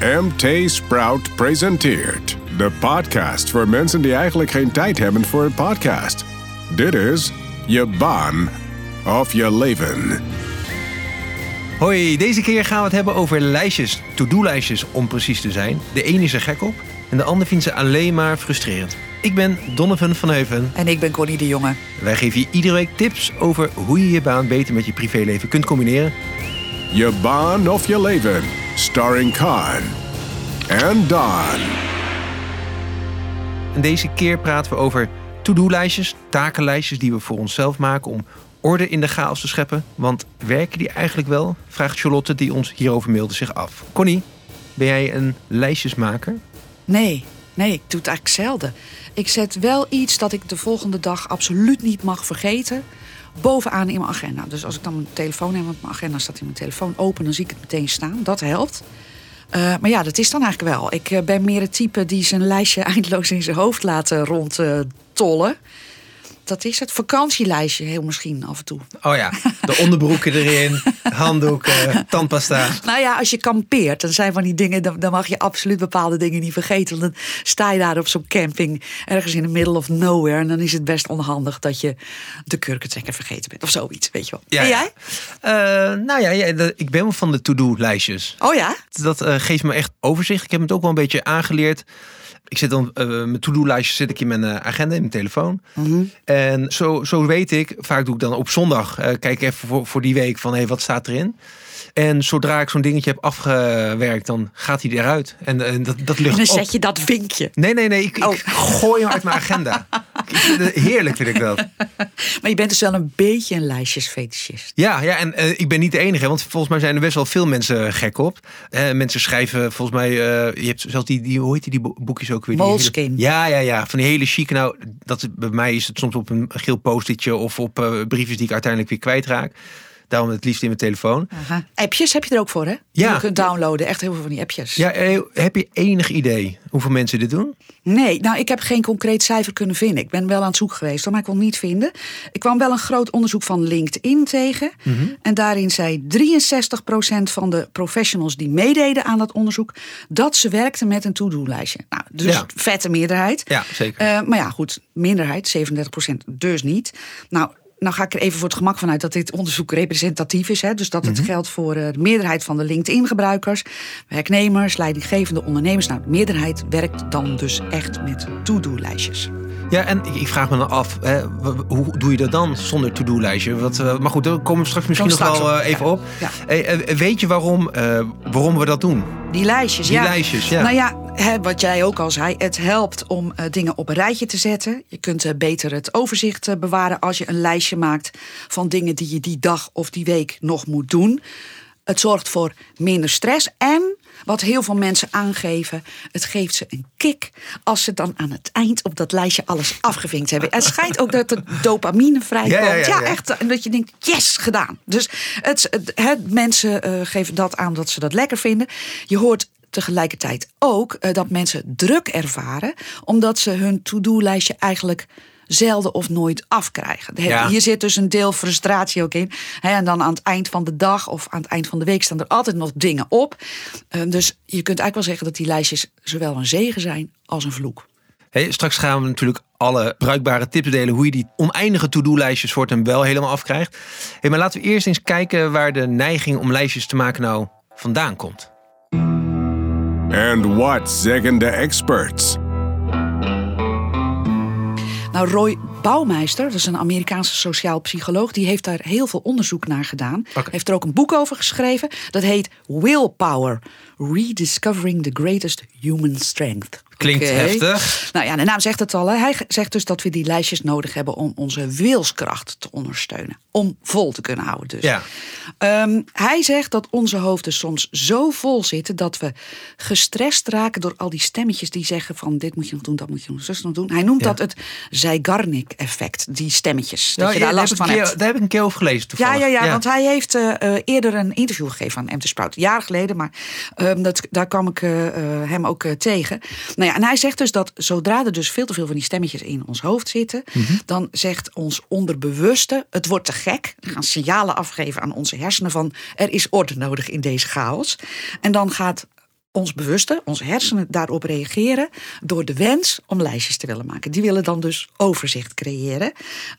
MT Sprout presenteert de podcast voor mensen die eigenlijk geen tijd hebben voor een podcast. Dit is je baan of je leven. Hoi, deze keer gaan we het hebben over lijstjes, to-do-lijstjes om precies te zijn. De een is er gek op en de ander vindt ze alleen maar frustrerend. Ik ben Donovan van Heuven. En ik ben Connie de Jonge. Wij geven je iedere week tips over hoe je je baan beter met je privéleven kunt combineren. Je baan of je leven. Starring Khan en Don. En deze keer praten we over to-do-lijstjes, takenlijstjes die we voor onszelf maken om orde in de chaos te scheppen. Want werken die eigenlijk wel? Vraagt Charlotte die ons hierover mailde zich af. Connie, ben jij een lijstjesmaker? Nee, nee, ik doe het eigenlijk zelden. Ik zet wel iets dat ik de volgende dag absoluut niet mag vergeten. Bovenaan in mijn agenda. Dus als ik dan mijn telefoon heb, want mijn agenda staat in mijn telefoon open, dan zie ik het meteen staan. Dat helpt. Uh, maar ja, dat is dan eigenlijk wel. Ik uh, ben meer het type die zijn lijstje eindeloos in zijn hoofd laat uh, rondtollen dat is het vakantielijstje heel misschien af en toe. Oh ja, de onderbroeken erin, handdoeken, tandpasta. Nou ja, als je kampeert, dan zijn van die dingen, dan, dan mag je absoluut bepaalde dingen niet vergeten. Want dan sta je daar op zo'n camping, ergens in the middle of nowhere. En dan is het best onhandig dat je de kurkentrekker vergeten bent of zoiets, weet je wel. Ja, en jij? Uh, nou ja, ja, ik ben wel van de to-do-lijstjes. Oh ja? Dat uh, geeft me echt overzicht. Ik heb het ook wel een beetje aangeleerd. Ik zit dan, uh, mijn to-do-lijstje zit ik in mijn agenda, in mijn telefoon. Mm -hmm. En zo, zo weet ik, vaak doe ik dan op zondag, uh, kijk even voor, voor die week van hé, hey, wat staat erin? En zodra ik zo'n dingetje heb afgewerkt, dan gaat hij eruit. En, en dat, dat lucht En dan op. zet je dat vinkje. Nee, nee, nee. Ik, Oh. ik gooi hem uit mijn agenda. Heerlijk vind ik dat. Maar je bent dus wel een beetje een lijstjesfetischist. Ja, ja en eh, ik ben niet de enige, want volgens mij zijn er best wel veel mensen gek op. Eh, mensen schrijven volgens mij, eh, je hebt zelfs die, die hoe heet die, die bo- boekjes ook weer? Hele- ja, ja, ja, van die hele chique. Nou, dat, bij mij is het soms op een geel post-itje of op briefjes die ik uiteindelijk weer kwijtraak. Daarom het liefst in mijn telefoon. Aha. Appjes heb je er ook voor, hè? Ja. je kunt downloaden. Echt heel veel van die appjes. Ja, eh, heb je enig idee hoeveel mensen dit doen? Nee, nou, ik heb geen concreet cijfer kunnen vinden. Ik ben wel aan het zoeken geweest, maar ik kon het niet vinden. Ik kwam wel een groot onderzoek van LinkedIn tegen. En daarin zei 63% van de professionals die meededen aan dat onderzoek... dat ze werkten met een to-do-lijstje. Nou, dus Ja. vette meerderheid. Ja, zeker. Eh, maar ja, goed, minderheid, 37% dus niet. Nou, nou ga ik er even voor het gemak vanuit dat dit onderzoek representatief is. Hè? Dus dat het geldt voor eh, de meerderheid van de LinkedIn-gebruikers, werknemers, leidinggevende ondernemers. Nou, de meerderheid werkt dan dus echt met to-do-lijstjes. Ja, en ik, vraag me dan af, hè, hoe doe je dat dan zonder to-do-lijstje? Wat, eh, maar goed, daar komen we straks misschien nog straks wel op, eh, even ja. op. Ja. Weet je waarom, waarom we dat doen? Die lijstjes, Die ja. lijstjes, ja. Nou ja, wat jij ook al zei, het helpt om eh, dingen op een rijtje te zetten. Je kunt eh, beter het overzicht eh, bewaren als je een lijstje maakt van dingen die je die dag of die week nog moet doen. Het zorgt voor minder stress en wat heel veel mensen aangeven, het geeft ze een kick als ze dan aan het eind op dat lijstje alles afgevinkt hebben. Het schijnt ook dat er dopamine vrijkomt. Ja, ja, ja, ja. echt. En dat je denkt, yes, gedaan. Dus het, het, het- mensen geven dat aan dat ze dat lekker vinden. Je hoort tegelijkertijd ook eh, dat mensen druk ervaren, omdat ze hun to-do-lijstje eigenlijk zelden of nooit afkrijgen. Ja. Hier zit dus een deel frustratie ook in. En dan aan het eind van de dag of aan het eind van de week staan er altijd nog dingen op. Eh, dus je kunt eigenlijk wel zeggen dat die lijstjes zowel een zegen zijn als een vloek. Hey, straks gaan we natuurlijk alle bruikbare tips delen hoe je die oneindige to-do-lijstjes voor hem wel helemaal afkrijgt. Hey, maar laten we eerst eens kijken waar de neiging om lijstjes te maken nou vandaan komt. And what zeggen de experts? Nou, Roy Bouwmeister, dat is een Amerikaanse sociaal psycholoog, die heeft daar heel veel onderzoek naar gedaan. Oké. Heeft er ook een boek over geschreven. Dat heet Willpower: Rediscovering the Greatest Human Strength. Klinkt heftig. Nou ja, de naam zegt het al. Hè. Hij zegt dus dat we die lijstjes nodig hebben om onze wilskracht te ondersteunen. Om vol te kunnen houden dus. Ja. Ehm, hij zegt dat onze hoofden soms zo vol zitten dat we gestrest raken door al die stemmetjes die zeggen van dit moet je nog doen, dat moet je nog zus nog doen. Hij noemt Ja. dat het Zeigarnik-effect, die stemmetjes. Dat Nou, je ja, daar last van hebt. daar heb ik een keer over gelezen Ja, toevallig. ja, ja, want hij heeft eh, eh, eerder een interview gegeven aan MT Sprout. Jaren geleden, maar ehm, dat, daar kwam ik eh, hem ook tegen. Nou ja, en hij zegt dus dat zodra er dus veel te veel van die stemmetjes in ons hoofd zitten... Mhm. dan zegt ons onderbewuste, het wordt te gek. We gaan signalen afgeven aan onze hersenen van... er is orde nodig in deze chaos. En dan gaat ons bewuste, onze hersenen daarop reageren door de wens om lijstjes te willen maken. Die willen dan dus overzicht creëren.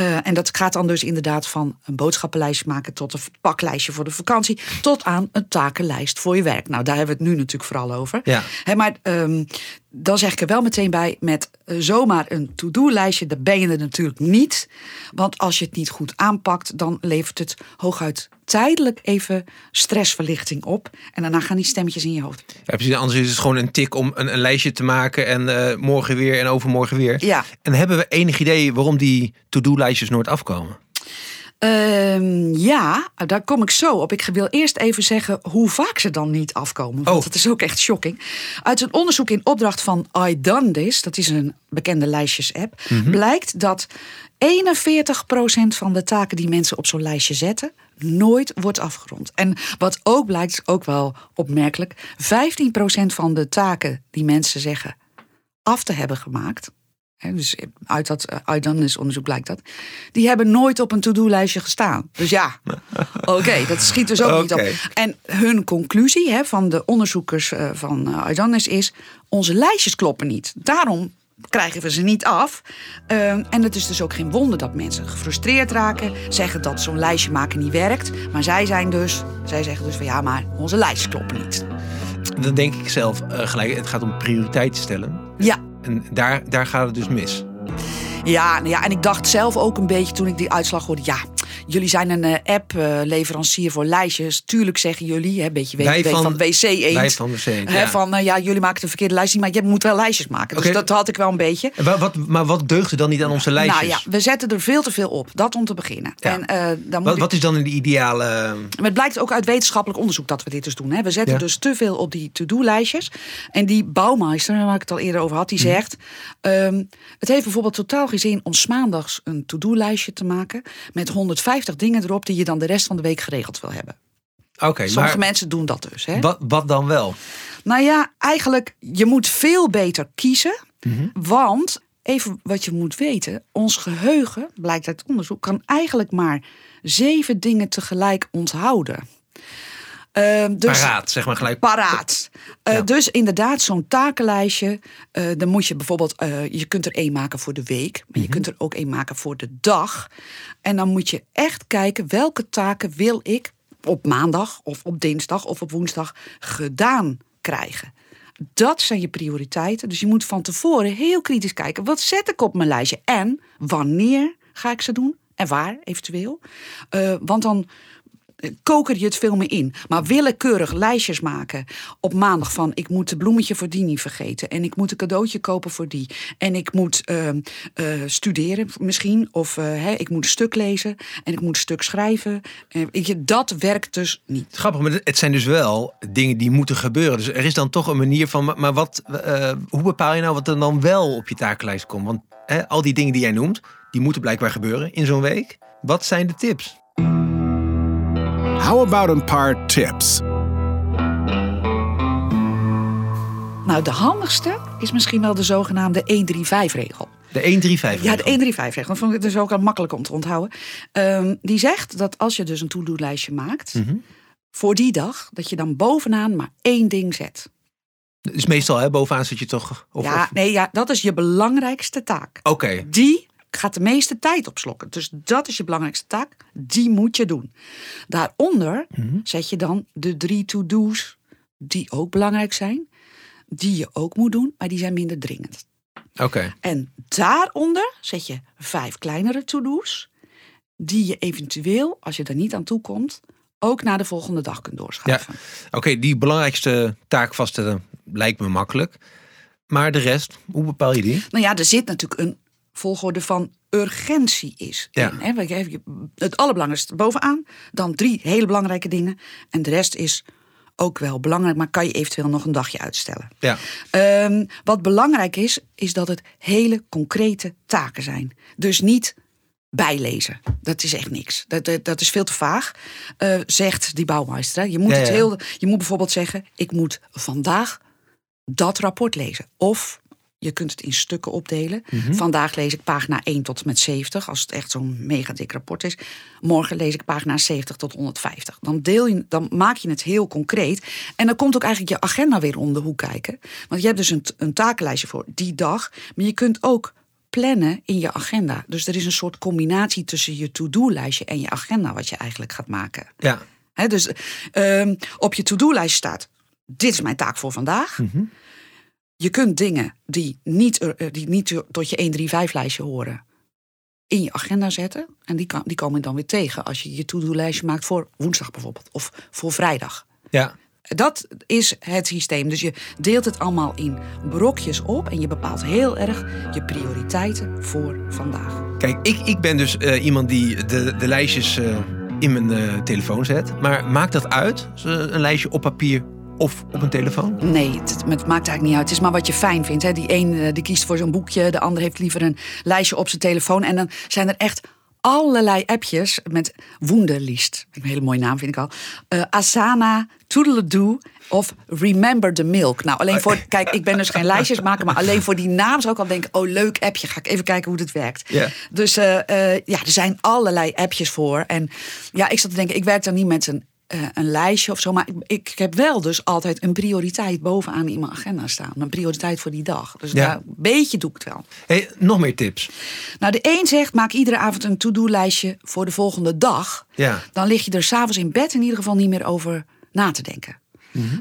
Uh, en dat gaat dan dus inderdaad van een boodschappenlijstje maken tot een paklijstje voor de vakantie, tot aan een takenlijst voor je werk. Nou, daar hebben we het nu natuurlijk vooral over. Ja. Hè, maar um, dan zeg ik er wel meteen bij, met uh, zomaar een to-do-lijstje, daar ben je er natuurlijk niet. Want als je het niet goed aanpakt, dan levert het hooguit tijdelijk even stressverlichting op. En daarna gaan die stemmetjes in je hoofd. Ja, precies. Anders is het gewoon een tik om een, een lijstje te maken en uh, morgen weer en overmorgen weer. Ja. En hebben we enig idee waarom die to-do-lijstjes nooit afkomen? Uh, ja, daar kom ik zo op. Ik wil eerst even zeggen hoe vaak ze dan niet afkomen. Want Oh. dat is ook echt shocking. Uit een onderzoek in opdracht van I Done This, dat is een bekende lijstjes-app, blijkt dat 41% van de taken die mensen op zo'n lijstje zetten, nooit wordt afgerond. En wat ook blijkt, is ook wel opmerkelijk, 15% van de taken die mensen zeggen af te hebben gemaakt. Dus uit dat eh, uit dan is onderzoek blijkt dat. Die hebben nooit op een to-do-lijstje gestaan. Dus ja, oké, dat schiet dus ook niet op. En hun conclusie van de onderzoekers eh, van Aidanis is... onze lijstjes kloppen niet. Daarom krijgen we ze niet af. Uh, en het is dus ook geen wonder dat mensen gefrustreerd raken... zeggen dat zo'n lijstje maken niet werkt. Maar zij, zijn dus, zij zeggen dus van ja, maar onze lijstjes kloppen niet. Dan denk ik zelf uh, gelijk, het gaat om prioriteiten stellen. Ja, En daar, daar gaat het dus mis. Ja, nou ja, en ik dacht zelf ook een beetje toen ik die uitslag hoorde. Ja, jullie zijn een eh, app-leverancier voor lijstjes. Tuurlijk zeggen jullie, een beetje Wij van, van- WC Eend. wij van WC Eend, Hè, ja. Van, eh, ja, jullie maken de verkeerde lijstjes, maar je moet wel lijstjes maken. Dus dat had ik wel een beetje. Wa- wat, maar wat deugt er dan niet aan onze lijstjes? Nou ja, we zetten er veel te veel op. Dat om te beginnen. En, eh, dan wat, is dan de ideale... maar het blijkt ook uit wetenschappelijk onderzoek dat we dit dus doen. Hè. We zetten dus te veel op die to-do-lijstjes. En die bouwmeister, waar ik het al eerder over had, die Mhm. zegt... ehm, het heeft bijvoorbeeld totaal geen zin om maandags een to-do-lijstje te maken... met 150 dingen erop die je dan de rest van de week geregeld wil hebben. Oké, Sommige maar mensen doen dat dus. Hè. wat, wat dan wel? Nou ja, eigenlijk, je moet veel beter kiezen. Mhm. Want, even wat je moet weten... ons geheugen, blijkt uit onderzoek... kan eigenlijk maar zeven dingen tegelijk onthouden. Ehm, dus, Paraat, zeg maar gelijk. Paraat. Eh, Ja. Dus inderdaad, zo'n takenlijstje. eh, dan moet je bijvoorbeeld, eh, je kunt er één maken voor de week, maar Mhm. je kunt er ook één maken voor de dag. En dan moet je echt kijken welke taken wil ik op maandag of op dinsdag of op woensdag gedaan krijgen. Dat zijn je prioriteiten. Dus je moet van tevoren heel kritisch kijken. Wat zet ik op mijn lijstje? En wanneer ga ik ze doen? En waar eventueel? Want dan koker je het veel meer in. Maar willekeurig lijstjes maken op maandag van... ik moet de bloemetje voor die niet vergeten... en ik moet een cadeautje kopen voor die... en ik moet eh, eh, studeren misschien... of hè, ik moet een stuk lezen en ik moet een stuk schrijven. Eh, dat werkt dus niet. Grappig, maar het zijn dus wel dingen die moeten gebeuren. Dus er is dan toch een manier van, maar- wat, hoe bepaal je nou wat er dan wel op je takenlijst komt? Want al die dingen die jij noemt, die moeten blijkbaar gebeuren in zo'n week. Wat zijn de tips? How about een paar tips? Nou, de handigste is misschien wel de zogenaamde 1-3-5-regel. De 1, 3, 5. Ja, de 135 Dat vond ik dus ook al makkelijk om te onthouden. Ehm, die zegt dat als je dus een to-do-lijstje maakt... Mhm. voor die dag, dat je dan bovenaan maar één ding zet. Dus meestal hè, bovenaan zit je toch... Of, ja, of- nee, ja, dat is je belangrijkste taak. Oké, Die gaat de meeste tijd opslokken. Dus dat is je belangrijkste taak. Die moet je doen. Daaronder Mhm. zet je dan de drie to-do's die ook belangrijk zijn. Die je ook moet doen, maar die zijn minder dringend. oké. En daaronder zet je vijf kleinere to-do's. Die je eventueel, als je er niet aan toe komt, ook naar de volgende dag kunt doorschuiven. Oké, die belangrijkste taak vaststellen lijkt me makkelijk. Maar de rest, hoe bepaal je die? Nou ja, er zit natuurlijk een volgorde van urgentie is. Ja. In, hè? Je Het allerbelangrijkste bovenaan, dan drie hele belangrijke dingen. En de rest is ook wel belangrijk, maar kan je eventueel nog een dagje uitstellen. Ja, Ehm, wat belangrijk is, is dat het hele concrete taken zijn. Dus niet bijlezen. Dat is echt niks. Dat, dat, dat is veel te vaag, eh, zegt die bouwmeester. Je moet, Ja, het ja. heel, je moet bijvoorbeeld zeggen: ik moet vandaag dat rapport lezen. Of Je kunt het in stukken opdelen. Mhm. Vandaag lees ik pagina 1 tot en met 70, als het echt zo'n mega dik rapport is. Morgen lees ik pagina 70 tot 150. Dan, deel je, dan maak je het heel concreet. En dan komt ook eigenlijk je agenda weer om de hoek kijken. Want je hebt dus een, een takenlijstje voor die dag. Maar je kunt ook plannen in je agenda. Dus er is een soort combinatie tussen je to-do-lijstje en je agenda, wat je eigenlijk gaat maken. Ja. Dus ehm, op je to-do-lijst staat: dit is mijn taak voor vandaag. Mhm. Je kunt dingen die niet, eh, die niet tot je 1, 3, 5 lijstje horen, in je agenda zetten. En die, kan, die komen dan weer tegen als je je to-do-lijstje maakt voor woensdag bijvoorbeeld, of voor vrijdag. Ja. Dat is het systeem. Dus je deelt het allemaal in brokjes op en je bepaalt heel erg je prioriteiten voor vandaag. Kijk, ik, ik ben dus eh, iemand die de, de lijstjes eh, in mijn telefoon zet. Maar maakt dat uit? Een lijstje op papier of op een telefoon? Nee, het, het maakt eigenlijk niet uit. Het is maar wat je fijn vindt. Hè. Die een eh, die kiest voor zo'n boekje, de ander heeft liever een lijstje op zijn telefoon. En dan zijn er echt allerlei appjes met Wunderlist. Een hele mooie naam vind ik al. Eh, Asana, Toodle-doo of Remember the Milk. Nou, alleen voor... Kijk, ik ben dus geen lijstjes maken, maar alleen voor die naam zou ik al denken... oh, leuk appje, ga ik even kijken hoe dit werkt. Dus eh, ja, er zijn allerlei appjes voor. En ja, ik zat te denken, ik werk dan niet met een, eh, een lijstje of zo. Maar ik, ik heb wel dus altijd een prioriteit bovenaan in mijn agenda staan. Een prioriteit voor die dag. Dus Ja. daar een beetje doe ik het wel. Hey, nog meer tips. Nou, de een zegt, maak iedere avond een to-do-lijstje voor de volgende dag. Ja. Dan lig je er s'avonds in bed in ieder geval niet meer over na te denken.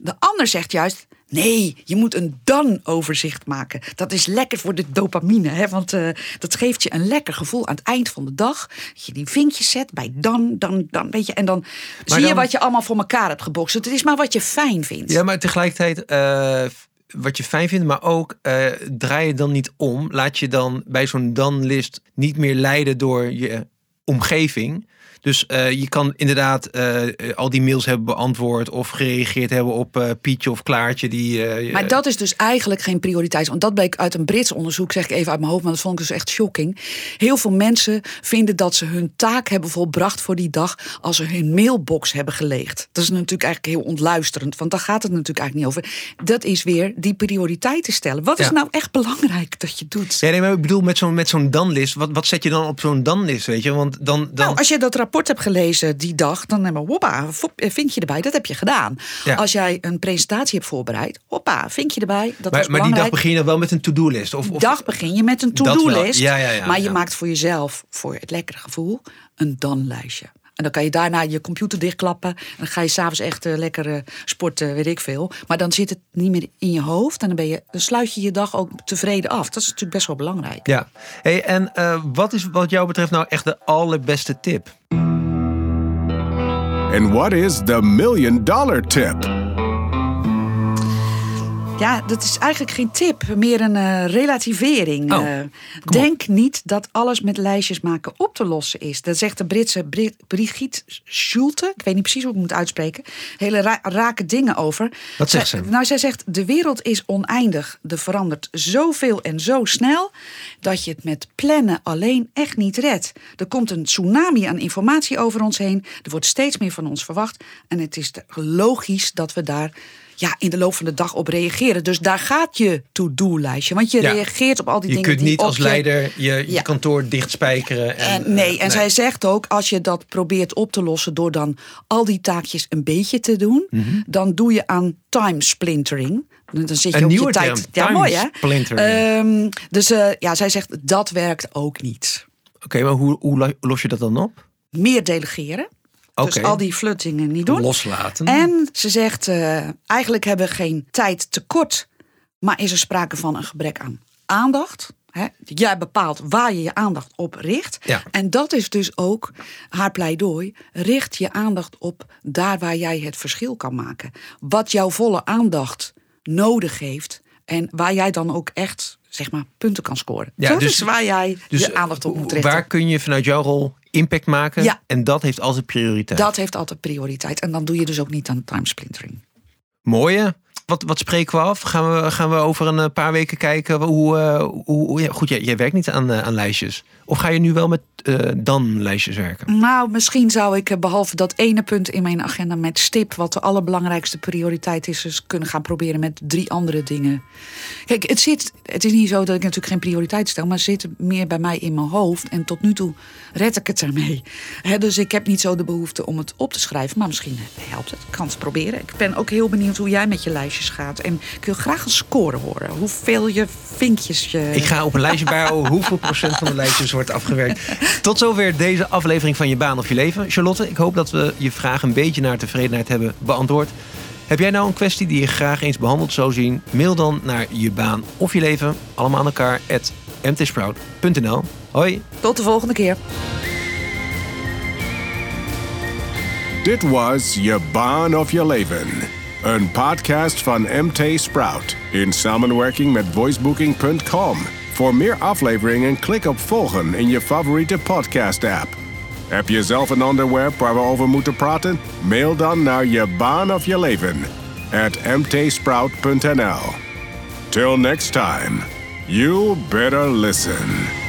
De ander zegt juist, nee, je moet een dan-overzicht maken. Dat is lekker voor de dopamine, hè? want eh, dat geeft je een lekker gevoel aan het eind van de dag. Dat je die vinkjes zet bij dan, dan, dan, weet je. En dan zie je wat je allemaal voor elkaar hebt gebokst. Het is maar wat je fijn vindt. Ja, maar tegelijkertijd eh, wat je fijn vindt, maar ook eh, draai je dan niet om. Laat je dan bij zo'n dan-list niet meer leiden door je omgeving. Dus eh, je kan inderdaad eh, al die mails hebben beantwoord of gereageerd hebben op eh, Pietje of Klaartje. Die, eh, Maar dat is dus eigenlijk geen prioriteit. Want dat bleek uit een Brits onderzoek, zeg ik even uit mijn hoofd, maar dat vond ik dus echt shocking. Heel veel mensen vinden dat ze hun taak hebben volbracht voor die dag als ze hun mailbox hebben geleegd. Dat is natuurlijk eigenlijk heel ontluisterend, want daar gaat het natuurlijk eigenlijk niet over. Dat is weer die prioriteiten stellen. Wat is Ja. nou echt belangrijk dat je doet? Ja, nee, maar ik bedoel met zo'n met zo'n dan-list. Wat, wat zet je dan op zo'n dan-list, weet je? Want dan... dan... Nou, als je dat rapport hebt gelezen die dag, dan hebben we hoppa, eh, vind je erbij, dat heb je gedaan. Ja. Als jij een presentatie hebt voorbereid, hoppa, vind je erbij, dat was maar, maar die dag begin je dan wel met een to-do-list? Of, of... dag begin je met een to-do-list. Ja, ja, ja, maar je maakt voor jezelf, voor het lekkere gevoel, een dan-lijstje. En dan kan je daarna je computer dichtklappen. En dan ga je s'avonds echt eh, lekker eh, sporten, weet ik veel. Maar dan zit het niet meer in je hoofd. En dan, ben je, dan sluit je je dag ook tevreden af. Dat is natuurlijk best wel belangrijk. Ja. Hey, en eh, wat is wat jou betreft nou echt de allerbeste tip? And what is the million dollar tip? Ja, dat is eigenlijk geen tip, meer een eh, relativering. Oh, Eh, denk niet dat alles met lijstjes maken op te lossen is. Dat zegt de Britse Bri- Brigitte Schulte. Ik weet niet precies hoe ik moet uitspreken. Hele ra- rake dingen over. Wat zegt Zij- ze? Nou, zij zegt, de wereld is oneindig. Er verandert zoveel en zo snel... dat je het met plannen alleen echt niet redt. Er komt een tsunami aan informatie over ons heen. Er wordt steeds meer van ons verwacht. En het is logisch dat we daar ja, in de loop van de dag op reageren. Dus daar gaat je to-do-lijstje. Want je Ja. reageert op al die Je dingen kunt die niet als je- leider je, je Ja. kantoor dichtspijkeren. En, en, nee, eh, en zij zegt ook, als je dat probeert op te lossen door dan al die taakjes een beetje te doen, dan doe je aan time splintering. Dan zit je Mhm. Een op nieuwe je tijd. term, ja, time mooi hè? splintering. Ehm, dus eh, ja, zij zegt dat werkt ook niet. Oké, maar hoe, hoe lo- los je dat dan op? Meer delegeren. Dus al die fluttingen niet doen. Loslaten. En ze zegt, eh, eigenlijk hebben we geen tijd tekort, maar is er sprake van een gebrek aan aandacht. Hè? Jij bepaalt waar je je aandacht op richt. Ja. En dat is dus ook haar pleidooi. Richt je aandacht op daar waar jij het verschil kan maken. Wat jouw volle aandacht nodig heeft. En waar jij dan ook echt, zeg maar, punten kan scoren. Ja, dat dus- is waar jij Dus je aandacht op moet richten. waar kun je vanuit jouw rol impact maken? Ja. En dat heeft altijd prioriteit. Dat heeft altijd prioriteit. En dan doe je dus ook niet aan timesplintering. Mooie. Wat, wat spreken we af? Gaan we, gaan we over een paar weken kijken hoe... Uh, hoe, hoe goed, jij, werkt niet aan, uh, aan lijstjes. Of ga je nu wel met uh, dan-lijstjes werken? Nou, misschien zou ik behalve dat ene punt in mijn agenda met stip... wat de allerbelangrijkste prioriteit is... dus kunnen gaan proberen met drie andere dingen. Kijk, het, zit, het is niet zo dat ik natuurlijk geen prioriteit stel... maar het zit meer bij mij in mijn hoofd. En tot nu toe red ik het ermee. Dus ik heb niet zo de behoefte om het op te schrijven. Maar misschien helpt het. Ik kan het proberen. Ik ben ook heel benieuwd hoe jij met je lijstjes gaat. En ik wil graag een score horen. Hoeveel je vinkjes je... Ik ga op een lijstje bijhouden hoeveel procent van de lijstjes wordt afgewerkt. Tot zover deze aflevering van Je Baan of Je Leven. Charlotte, ik hoop dat we je vraag een beetje naar tevredenheid hebben beantwoord. Heb jij nou een kwestie die je graag eens behandeld zou zien? Mail dan naar je baan of je leven. Allemaal aan elkaar at mtsprout.nl. Hoi. Tot de volgende keer. Dit was Je Baan of Je Leven. Een podcast van MT Sprout in samenwerking met voicebooking.com. Voor meer afleveringen klik op volgen in je favoriete podcast app. Heb je zelf een onderwerp waar we over moeten praten? Mail dan naar je baan of je leven at mtsprout.nl. Till next time, you better listen.